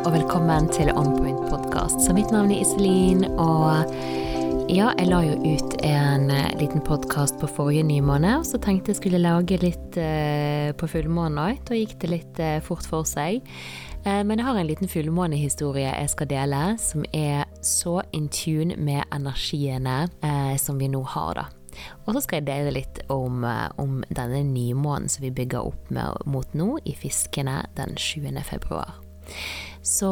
og velkommen til On Point podkast. Så mitt navn er Iselin, og ja, jeg la jo ut en eh, liten podkast på forrige nymåned, og så tenkte jeg skulle lage litt eh, på fullmåne òg. Da gikk det litt eh, fort for seg. Eh, men jeg har en liten fullmånehistorie jeg skal dele, som er så in tune med energiene eh, som vi nå har, da. Og så skal jeg dele litt om, eh, om denne nymånen som vi bygger opp med, mot nå, i Fiskene den 7. februar. Så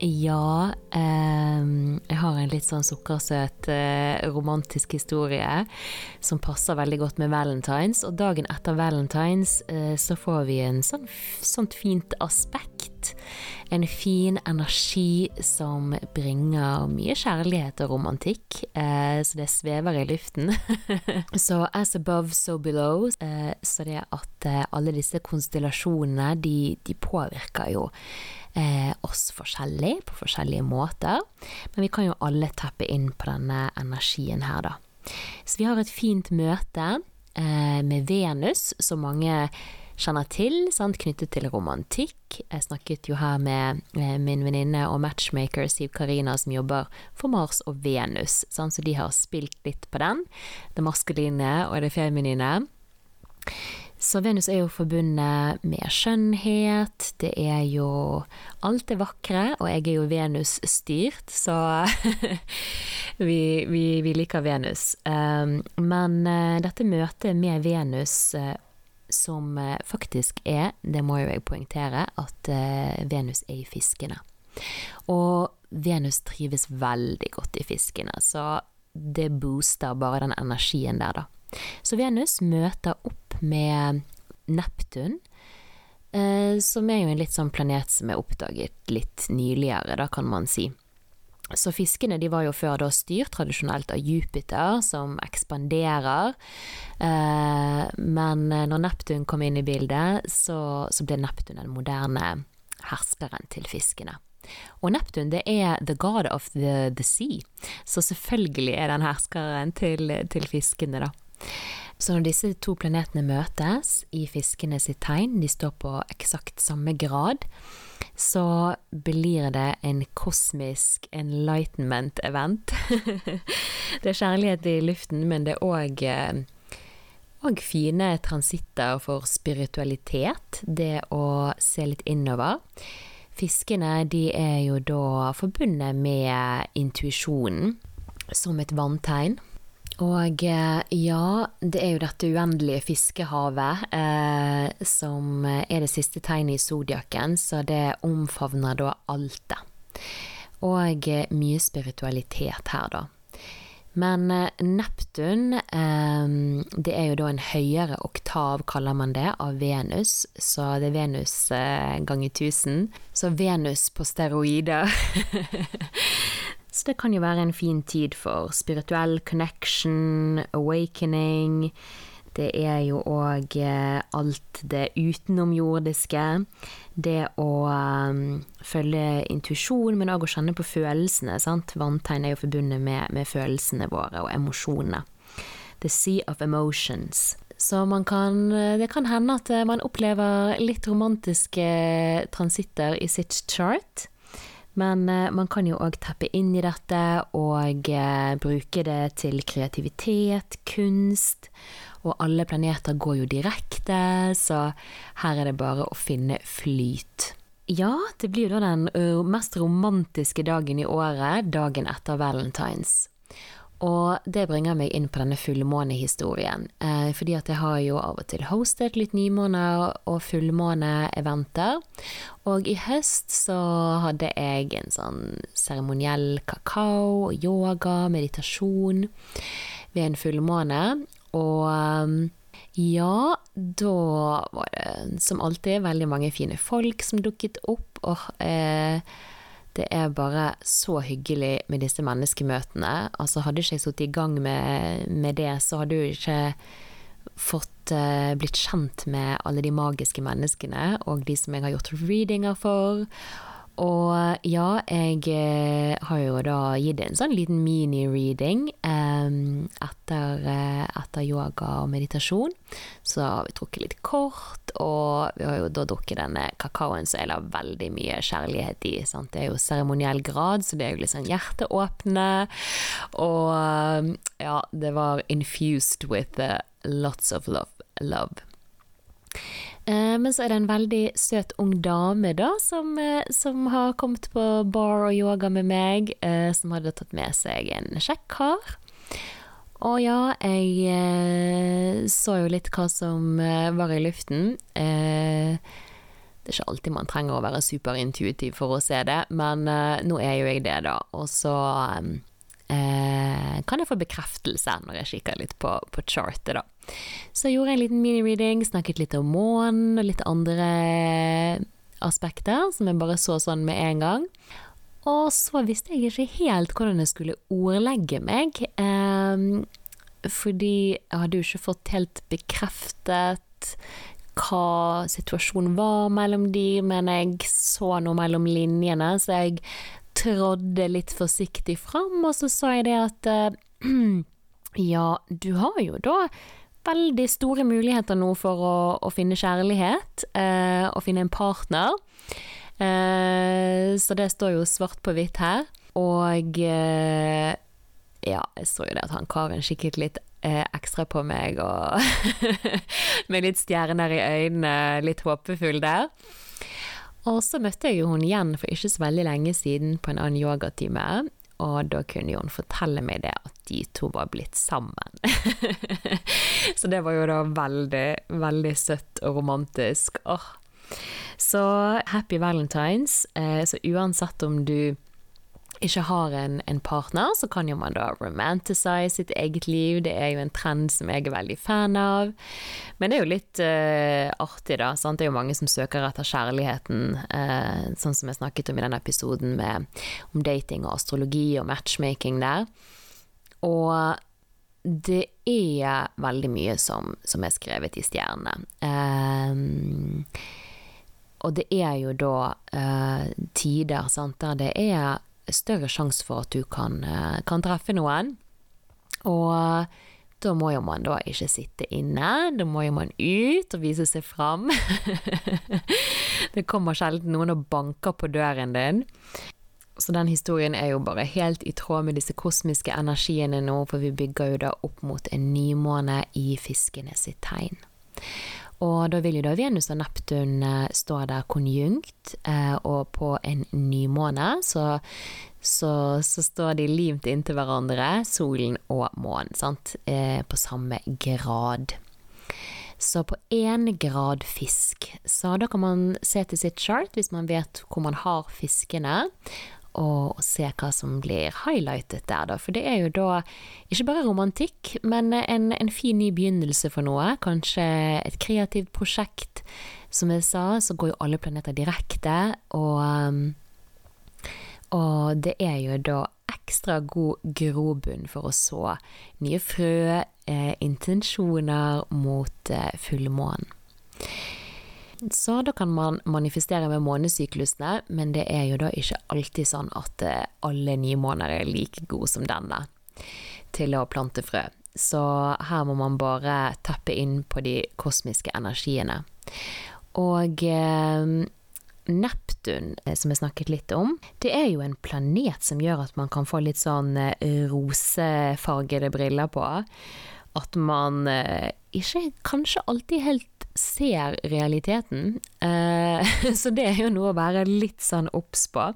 ja eh, Jeg har en litt sånn sukkersøt eh, romantisk historie som passer veldig godt med valentines. Og dagen etter valentines eh, så får vi en sånn, sånt fint aspekt. En fin energi som bringer mye kjærlighet og romantikk. Eh, så det svever i luften. så as above, so below. Eh, så det at eh, alle disse konstellasjonene, de, de påvirker jo eh, oss forskjellig, på forskjellige måter. Men vi kan jo alle tappe inn på denne energien her, da. Så vi har et fint møte eh, med Venus, som mange kjenner til, sant? knyttet til romantikk. Jeg snakket jo her med eh, min venninne og matchmaker Siv Karina, som jobber for Mars og Venus, sant? så de har spilt litt på den. Det maskuline og det feminine. Så Venus er jo forbundet med skjønnhet, det er jo alt det vakre, og jeg er jo Venus-styrt, så vi, vi, vi, liker Venus. Um, men uh, dette møtet med Venus uh, som uh, faktisk er, det må jo jeg poengtere, at Venus er i fiskene. Og Venus trives veldig godt i fiskene, så det booster bare den energien der, da. Så Venus møter opp med Neptun, eh, som er jo en litt sånn planet som er oppdaget litt nyligere, da kan man si. Så fiskene de var jo før da styrt tradisjonelt av Jupiter, som ekspanderer. Eh, men når Neptun kom inn i bildet, så, så ble Neptun den moderne herskeren til fiskene. Og Neptun det er the god of the, the sea, så selvfølgelig er den herskeren til, til fiskene, da. Så når disse to planetene møtes i fiskene sitt tegn, de står på eksakt samme grad, så blir det en kosmisk enlightenment event. det er kjærlighet i luften, men det er òg og eh, fine transitter for spiritualitet, det å se litt innover. Fiskene de er jo da forbundet med intuisjonen som et vanntegn. Og eh, ja, det er jo dette uendelige fiskehavet eh, som er det siste tegnet i zodiaken, så det omfavner da alt det. Og eh, mye spiritualitet her, da. Men eh, Neptun, det er jo da en høyere oktav, kaller man det, av Venus. Så det er Venus ganger 1000. Så Venus på steroider. Det kan jo være en fin tid for spirituell connection, awakening. Det er jo òg eh, alt det utenomjordiske. Det å um, følge intuisjon, men òg å kjenne på følelsene. Sant? Vanntegn er jo forbundet med, med, følelsene våre og emosjonene. The sea of emotions. Så kan, eh, det kan hende at man opplever litt romantiske transitter i sitt chart. Men eh, man kan jo òg teppe inn i dette og eh, bruke det til kreativitet, kunst. Og alle planeter går jo direkte, så her er det bare å finne flyt. Ja, det blir jo da den mest romantiske dagen i året, dagen etter valentines. Og det bringer meg inn på denne fullmånehistorien. Eh, fordi at jeg har jo av og til hostet litt nymåne- og fullmåneeventer. Og i høst så hadde jeg en sånn seremoniell kakao, yoga, meditasjon ved en fullmåne. Og eh, ja, da var det som alltid veldig mange fine folk som dukket opp. Og eh, det er bare så hyggelig med disse menneskemøtene. Altså, hadde ikke jeg sittet i gang med, med, det, så hadde jo ikke fått uh, blitt kjent med alle de magiske menneskene, og de som jeg har gjort readinger for. Og ja, jeg eh, har jo da gitt en sånn liten mini-reading um, etter, eh, etter, yoga og meditasjon. Så har vi drukket litt kort, og vi har jo da drukket denne kakaoen som jeg la veldig mye kjærlighet i. Sant? Det er jo seremoniell grad, så det er jo litt sånn hjerteåpne. Og ja, det var infused with lots of love. love. Eh, men så er det en veldig søt ung dame da, som, eh, som har kommet på bar og yoga med meg, eh, som hadde tatt med seg en kjekk kar. Og ja, jeg så jo litt hva som var i luften. Det er ikke alltid man trenger å være superintuitiv for å se det, men nå er jo jeg det, da. Og så kan jeg få bekreftelse når jeg kikker litt på, på chartet, da. Så jeg gjorde en liten mini-reading, snakket litt om månen og litt andre aspekter som jeg bare så sånn med en gang. Og så visste jeg ikke helt hvordan jeg skulle ordlegge meg. Eh, fordi jeg hadde jo ikke fått helt bekreftet hva situasjonen var mellom de, men jeg så noe mellom linjene, så jeg trådde litt forsiktig fram, og så sa jeg det at eh, ja, du har jo da veldig store muligheter nå for å, å finne kjærlighet, eh, og finne en partner. Eh, så det står jo svart på hvitt her. Og eh, ja, jeg så jo det at han karen kikket litt eh, ekstra på meg, og med litt stjerner i øynene, litt håpefull der. Og så møtte jeg jo hun igjen for ikke så veldig lenge siden på en annen yogatime, og da kunne hun fortelle meg det at de to var blitt sammen. så det var jo da veldig, veldig søtt og romantisk. Åh. Så happy valentines. Eh, så uansett om du ikke har en, en, partner, så kan jo man da romanticize sitt eget liv. Det er jo en trend som jeg er veldig fan av. Men det er jo litt uh, artig, da. Sant? Det er jo mange som søker etter kjærligheten, uh, sånn som jeg snakket om i denne episoden med, om dating og astrologi og matchmaking der. Og det er veldig mye som, som er skrevet i stjernene. Um, og det er jo da uh, tider sant, der det er større sjanse for at du kan, eh, kan treffe noen. Og da må jo man da ikke sitte inne, da må jo man ut og vise seg fram. det kommer sjelden noen og banker på døren din. Så den historien er jo bare helt i tråd med disse kosmiske energiene nå, for vi bygger jo da opp mot en nymåne i fiskene sitt tegn. Og da vil jo da Venus og Neptun eh, stå der konjunkt, eh, og på en nymåne så, så, så står de limt inntil hverandre, solen og månen, eh, på samme grad. Så på én grad fisk, så da kan man se til sitt chart hvis man vet hvor man har fiskene, og se hva som blir highlightet der, da. For det er jo da ikke bare romantikk, men en, en fin ny begynnelse for noe. Kanskje et kreativt prosjekt. Som jeg sa, så går jo alle planeter direkte, og, og det er jo da ekstra god grobunn for å så nye frø, eh, intensjoner mot eh, fullmånen. Så da kan man manifestere med månesyklusene, men det er jo da ikke alltid sånn at alle nye måneder er like gode som denne til å plante frø. Så her må man bare tappe inn på de kosmiske energiene. Og eh, Neptun, eh, som jeg snakket litt om, det er jo en planet som gjør at man kan få litt sånn eh, rosefargede briller på. At man eh, ikke kanskje alltid helt ser realiteten. Eh, så det er jo noe å være litt sånn obs på.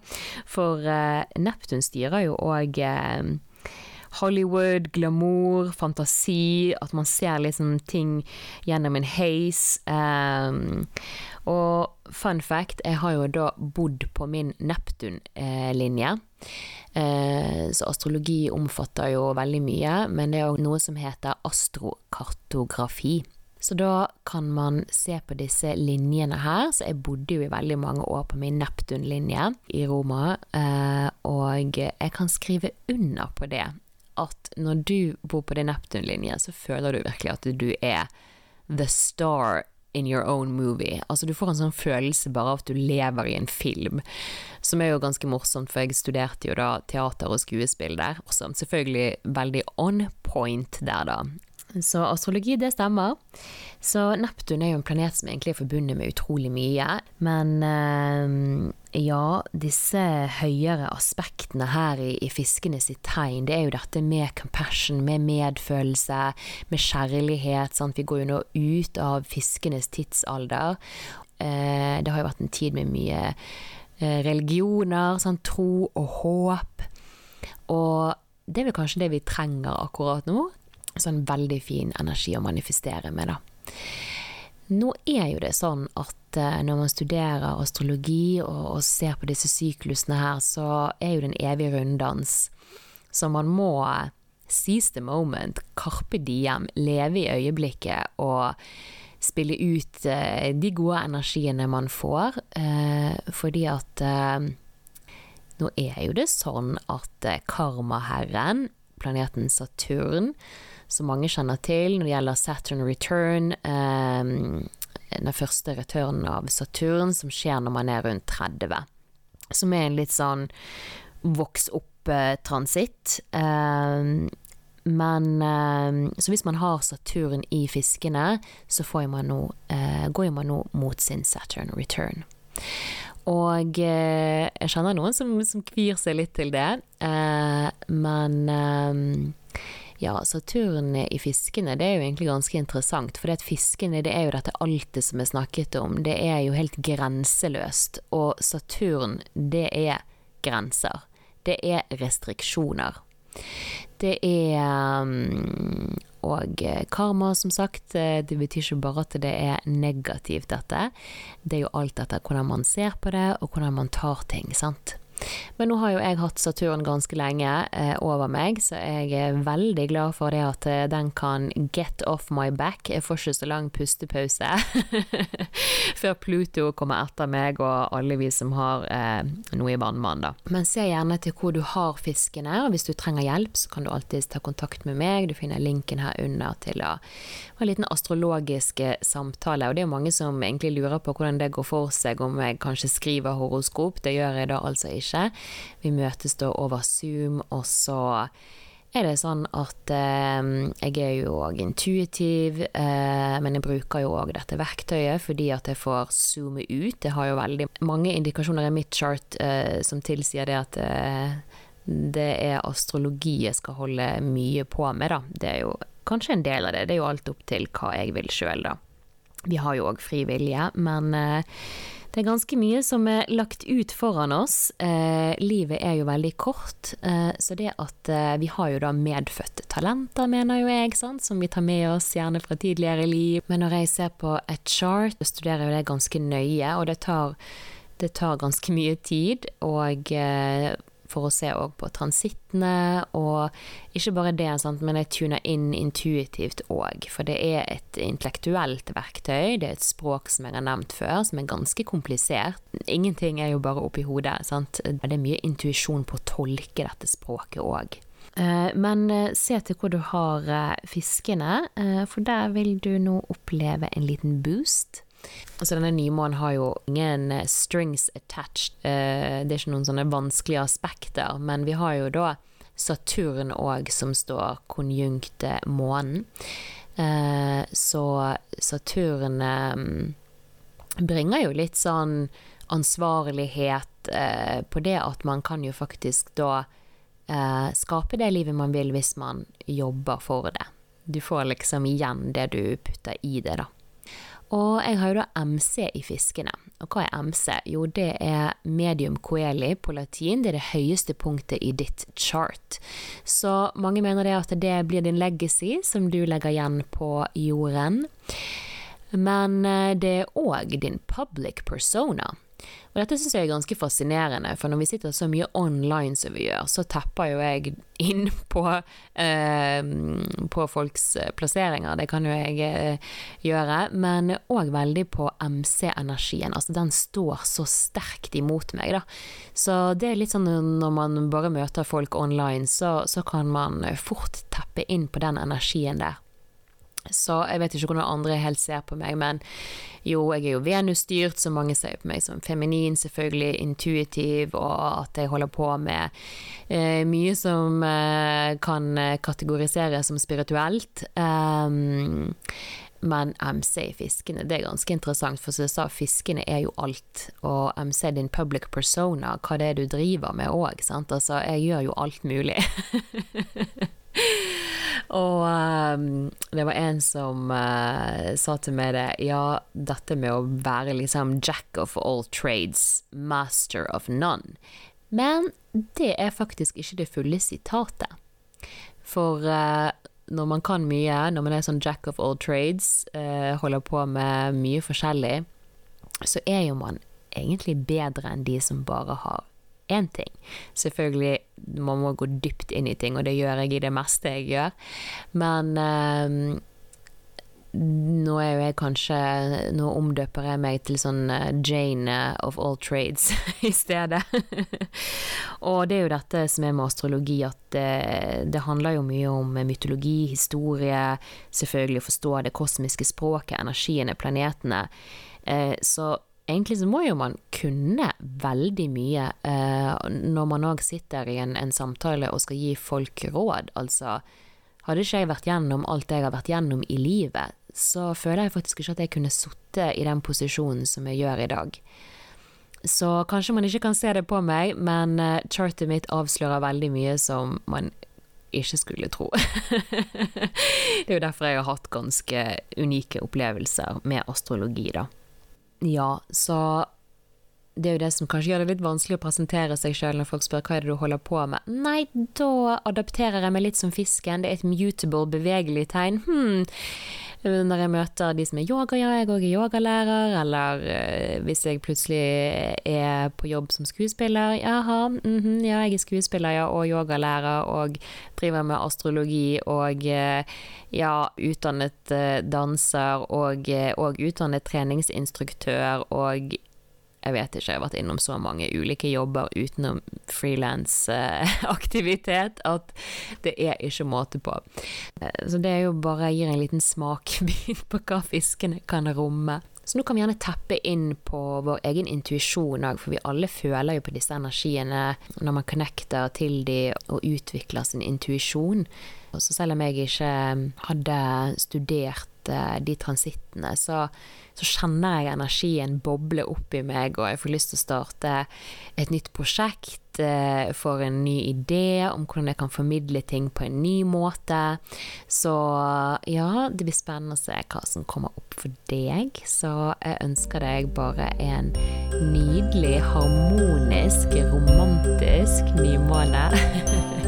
For eh, Neptun styrer jo òg eh, Hollywood, glamour, fantasi, at man ser liksom ting gjennom en heis. Og fun fact, jeg har jo da bodd på min Neptun-linje. Så astrologi omfatter jo veldig mye, men det er òg noe som heter astrokartografi. Så da kan man se på disse linjene her. Så jeg bodde jo i veldig mange år på min Neptun-linje i Roma, eh, og jeg kan skrive under på det. At når du bor på din Neptun-linje, så føler du virkelig at du er the star in your own movie. Altså du får en sånn følelse bare av at du lever i en film, som er jo ganske morsomt, for jeg studerte jo da teater og skuespill der og Selvfølgelig veldig on point der, da. Så astrologi, det stemmer. Så Neptun er jo en planet som egentlig er forbundet med utrolig mye. Men eh, ja, disse høyere aspektene her i, i fiskene sitt tegn, det er jo dette med compassion, med medfølelse, med kjærlighet. Sant? Vi går jo nå ut av fiskenes tidsalder. Eh, det har jo vært en tid med mye eh, religioner, sant? tro og håp. Og det er vel kanskje det vi trenger akkurat nå sånn veldig fin energi å manifestere med, da. Nå er jo det sånn at eh, når man studerer astrologi og, og ser på disse syklusene her, så er jo det en evig runddans. Så man må seize the moment, carpe diem, leve i øyeblikket og spille ut eh, de gode energiene man får, eh, fordi at nå er jo det sånn at karmaherren, planeten Saturn, som mange kjenner til når det gjelder Saturn Return. Um, den første returnen av Saturn som skjer når man er rundt 30. Som er en litt sånn voks opp-transitt. Um, men um, Så hvis man har Saturn i fiskene, så man nå, uh, går man nå mot sin Saturn return. Og uh, jeg kjenner noen som, som kvir seg litt til det, men ja, Saturn i fiskene, det er jo egentlig ganske interessant. For fiskene, det er jo dette altet som er snakket om. Det er jo helt grenseløst. Og Saturn, det er grenser. Det er restriksjoner. Det er um, og karma, som sagt, det betyr ikke bare at det er negativt, dette. Det er jo alt etter hvordan man ser på det, og hvordan man tar ting, sant. Men nå har jo jeg hatt Saturn ganske lenge eh, over meg, så jeg er veldig glad for det at eh, den kan get off my back. Jeg får ikke så lang pustepause før Pluto kommer etter meg og alle vi som har eh, noe i vannmann, da. Men se gjerne til hvor du har fiskene, og hvis du trenger hjelp, så kan du alltids ta kontakt med meg. Du finner linken her under til å ha en liten astrologisk eh, samtale. Og det er mange som egentlig lurer på hvordan det går for seg om jeg kanskje skriver horoskop. Det gjør jeg da altså ikke ikke. Vi møtes da over Zoom, og så er det sånn at eh, jeg er jo òg intuitiv, eh, men jeg bruker jo òg dette verktøyet fordi at jeg får zoome ut. Jeg har jo veldig mange indikasjoner i mitt chart eh, som tilsier det at eh, det er astrologi jeg skal holde mye på med, da. Det er jo kanskje en del av det. Det er jo alt opp til hva jeg vil sjøl, da. Vi har jo òg fri vilje, men eh, det er ganske mye som er lagt ut foran oss. Eh, livet er jo veldig kort, eh, så det at eh, vi har jo da medfødte talenter, mener jo jeg, sant? som vi tar med oss gjerne fra tidligere liv. Men når jeg ser på et chart, studerer jeg det ganske nøye, og det tar, det tar ganske mye tid. Og eh, for å se òg på transittene, og ikke bare det, sant, men jeg tuner inn intuitivt òg. For det er et intellektuelt verktøy, det er et språk som jeg har nevnt før, som er ganske komplisert. Ingenting er jo bare oppi hodet, sant. Det er mye intuisjon på å tolke dette språket òg. Eh, men eh, se til hvor du har eh, fiskene, for der vil du nå oppleve en liten boost. Altså Denne nymånen har jo ingen eh, strings attached. Eh, det er ikke noen sånne vanskelige aspekter, men vi har jo da Saturn òg som står konjunkt månen. Eh, så Saturn bringer jo litt sånn ansvarlighet på det at man kan jo faktisk da skape det livet man vil hvis man jobber for det. Du får liksom igjen det du putter i det, da. Og jeg har jo da MC i fiskene. Og hva er MC? Jo, det er medium coeli på latin. Det er det høyeste punktet i ditt chart. Så mange mener det at det blir din legacy som du legger igjen på jorden. Men eh, det er òg din public persona. Og dette syns jeg er ganske fascinerende, for når vi sitter så mye online som vi gjør, så tepper jo jeg inn på, eh, på folks plasseringer, det kan jo jeg eh, gjøre, men òg veldig på MC-energien. Altså den står så sterkt imot meg, da. Så det er litt sånn når man bare møter folk online, så, så kan man fort teppe inn på den energien der. Så jeg vet ikke hvordan andre helt ser på meg, men jo, jeg er jo Venus-styrt, så mange ser på meg som feminin, selvfølgelig intuitiv, og at jeg holder på med eh, mye som eh, kan kategoriseres som spirituelt. Um, men MC i fiskene, det er ganske interessant, for som jeg sa, fiskene er jo alt. Og MC din public persona, hva det er du driver med òg, sant. Altså, jeg gjør jo alt mulig. og um, det var en som uh, sa til meg det, ja, dette med å være liksom jack of all trades, master of none. Men det er faktisk ikke det fulle sitatet. For uh, når man kan mye, når man er sånn jack of all trades, uh, holder på med mye forskjellig, så er jo man egentlig bedre enn de som bare har én ting. Selvfølgelig, man må gå dypt inn i ting, og det gjør jeg i det meste jeg gjør, men eh, nå er jo jeg kanskje Nå omdøper jeg meg til sånn eh, Jane of all trades i stedet. og det er jo dette som er med astrologi, at det, det, handler jo mye om mytologi, historie, selvfølgelig å forstå det kosmiske språket, energiene, planetene. Eh, så egentlig så må jo man kunne veldig mye eh, når man òg sitter i en, en samtale og skal gi folk råd. Altså, hadde ikke jeg vært gjennom alt jeg har vært gjennom i livet, så føler jeg faktisk ikke at jeg kunne sittet i den posisjonen som jeg gjør i dag. Så kanskje man ikke kan se det på meg, men uh, chartet mitt avslører veldig mye som man ikke skulle tro. det er jo derfor jeg har hatt ganske unike opplevelser med astrologi, da. Ja, så det er jo det som kanskje gjør det litt vanskelig å presentere seg sjøl når folk spør hva er det du holder på med. Nei, da adapterer jeg meg litt som fisken, det er et mutable, bevegelig tegn. Hm, når jeg møter de som er yoga, ja, jeg òg er yogalærer, eller uh, hvis jeg plutselig er på jobb som skuespiller, jaha, mm -hmm, ja, jeg er skuespiller, ja, og yogalærer, og driver med astrologi, og uh, ja, utdannet uh, danser, og, og utdannet treningsinstruktør, og jeg vet ikke, jeg har vært innom så mange ulike jobber utenom frilansaktivitet at det er ikke måte på. Så det er jo bare gir en liten smakebit på hva fiskene kan romme. Så nå kan vi gjerne teppe inn på vår egen intuisjon òg, for vi alle føler jo på disse energiene når man connecter til de og utvikler sin intuisjon. Så selv om jeg ikke hadde studert eh, de transittene, så så kjenner jeg energien boble opp i meg, og jeg får lyst til å starte et nytt prosjekt, eh, får en ny idé om hvordan jeg kan formidle ting på en ny måte. Så ja, det blir spennende å se hva som kommer opp for deg. Så jeg ønsker deg bare en nydelig, harmonisk, romantisk nymåne.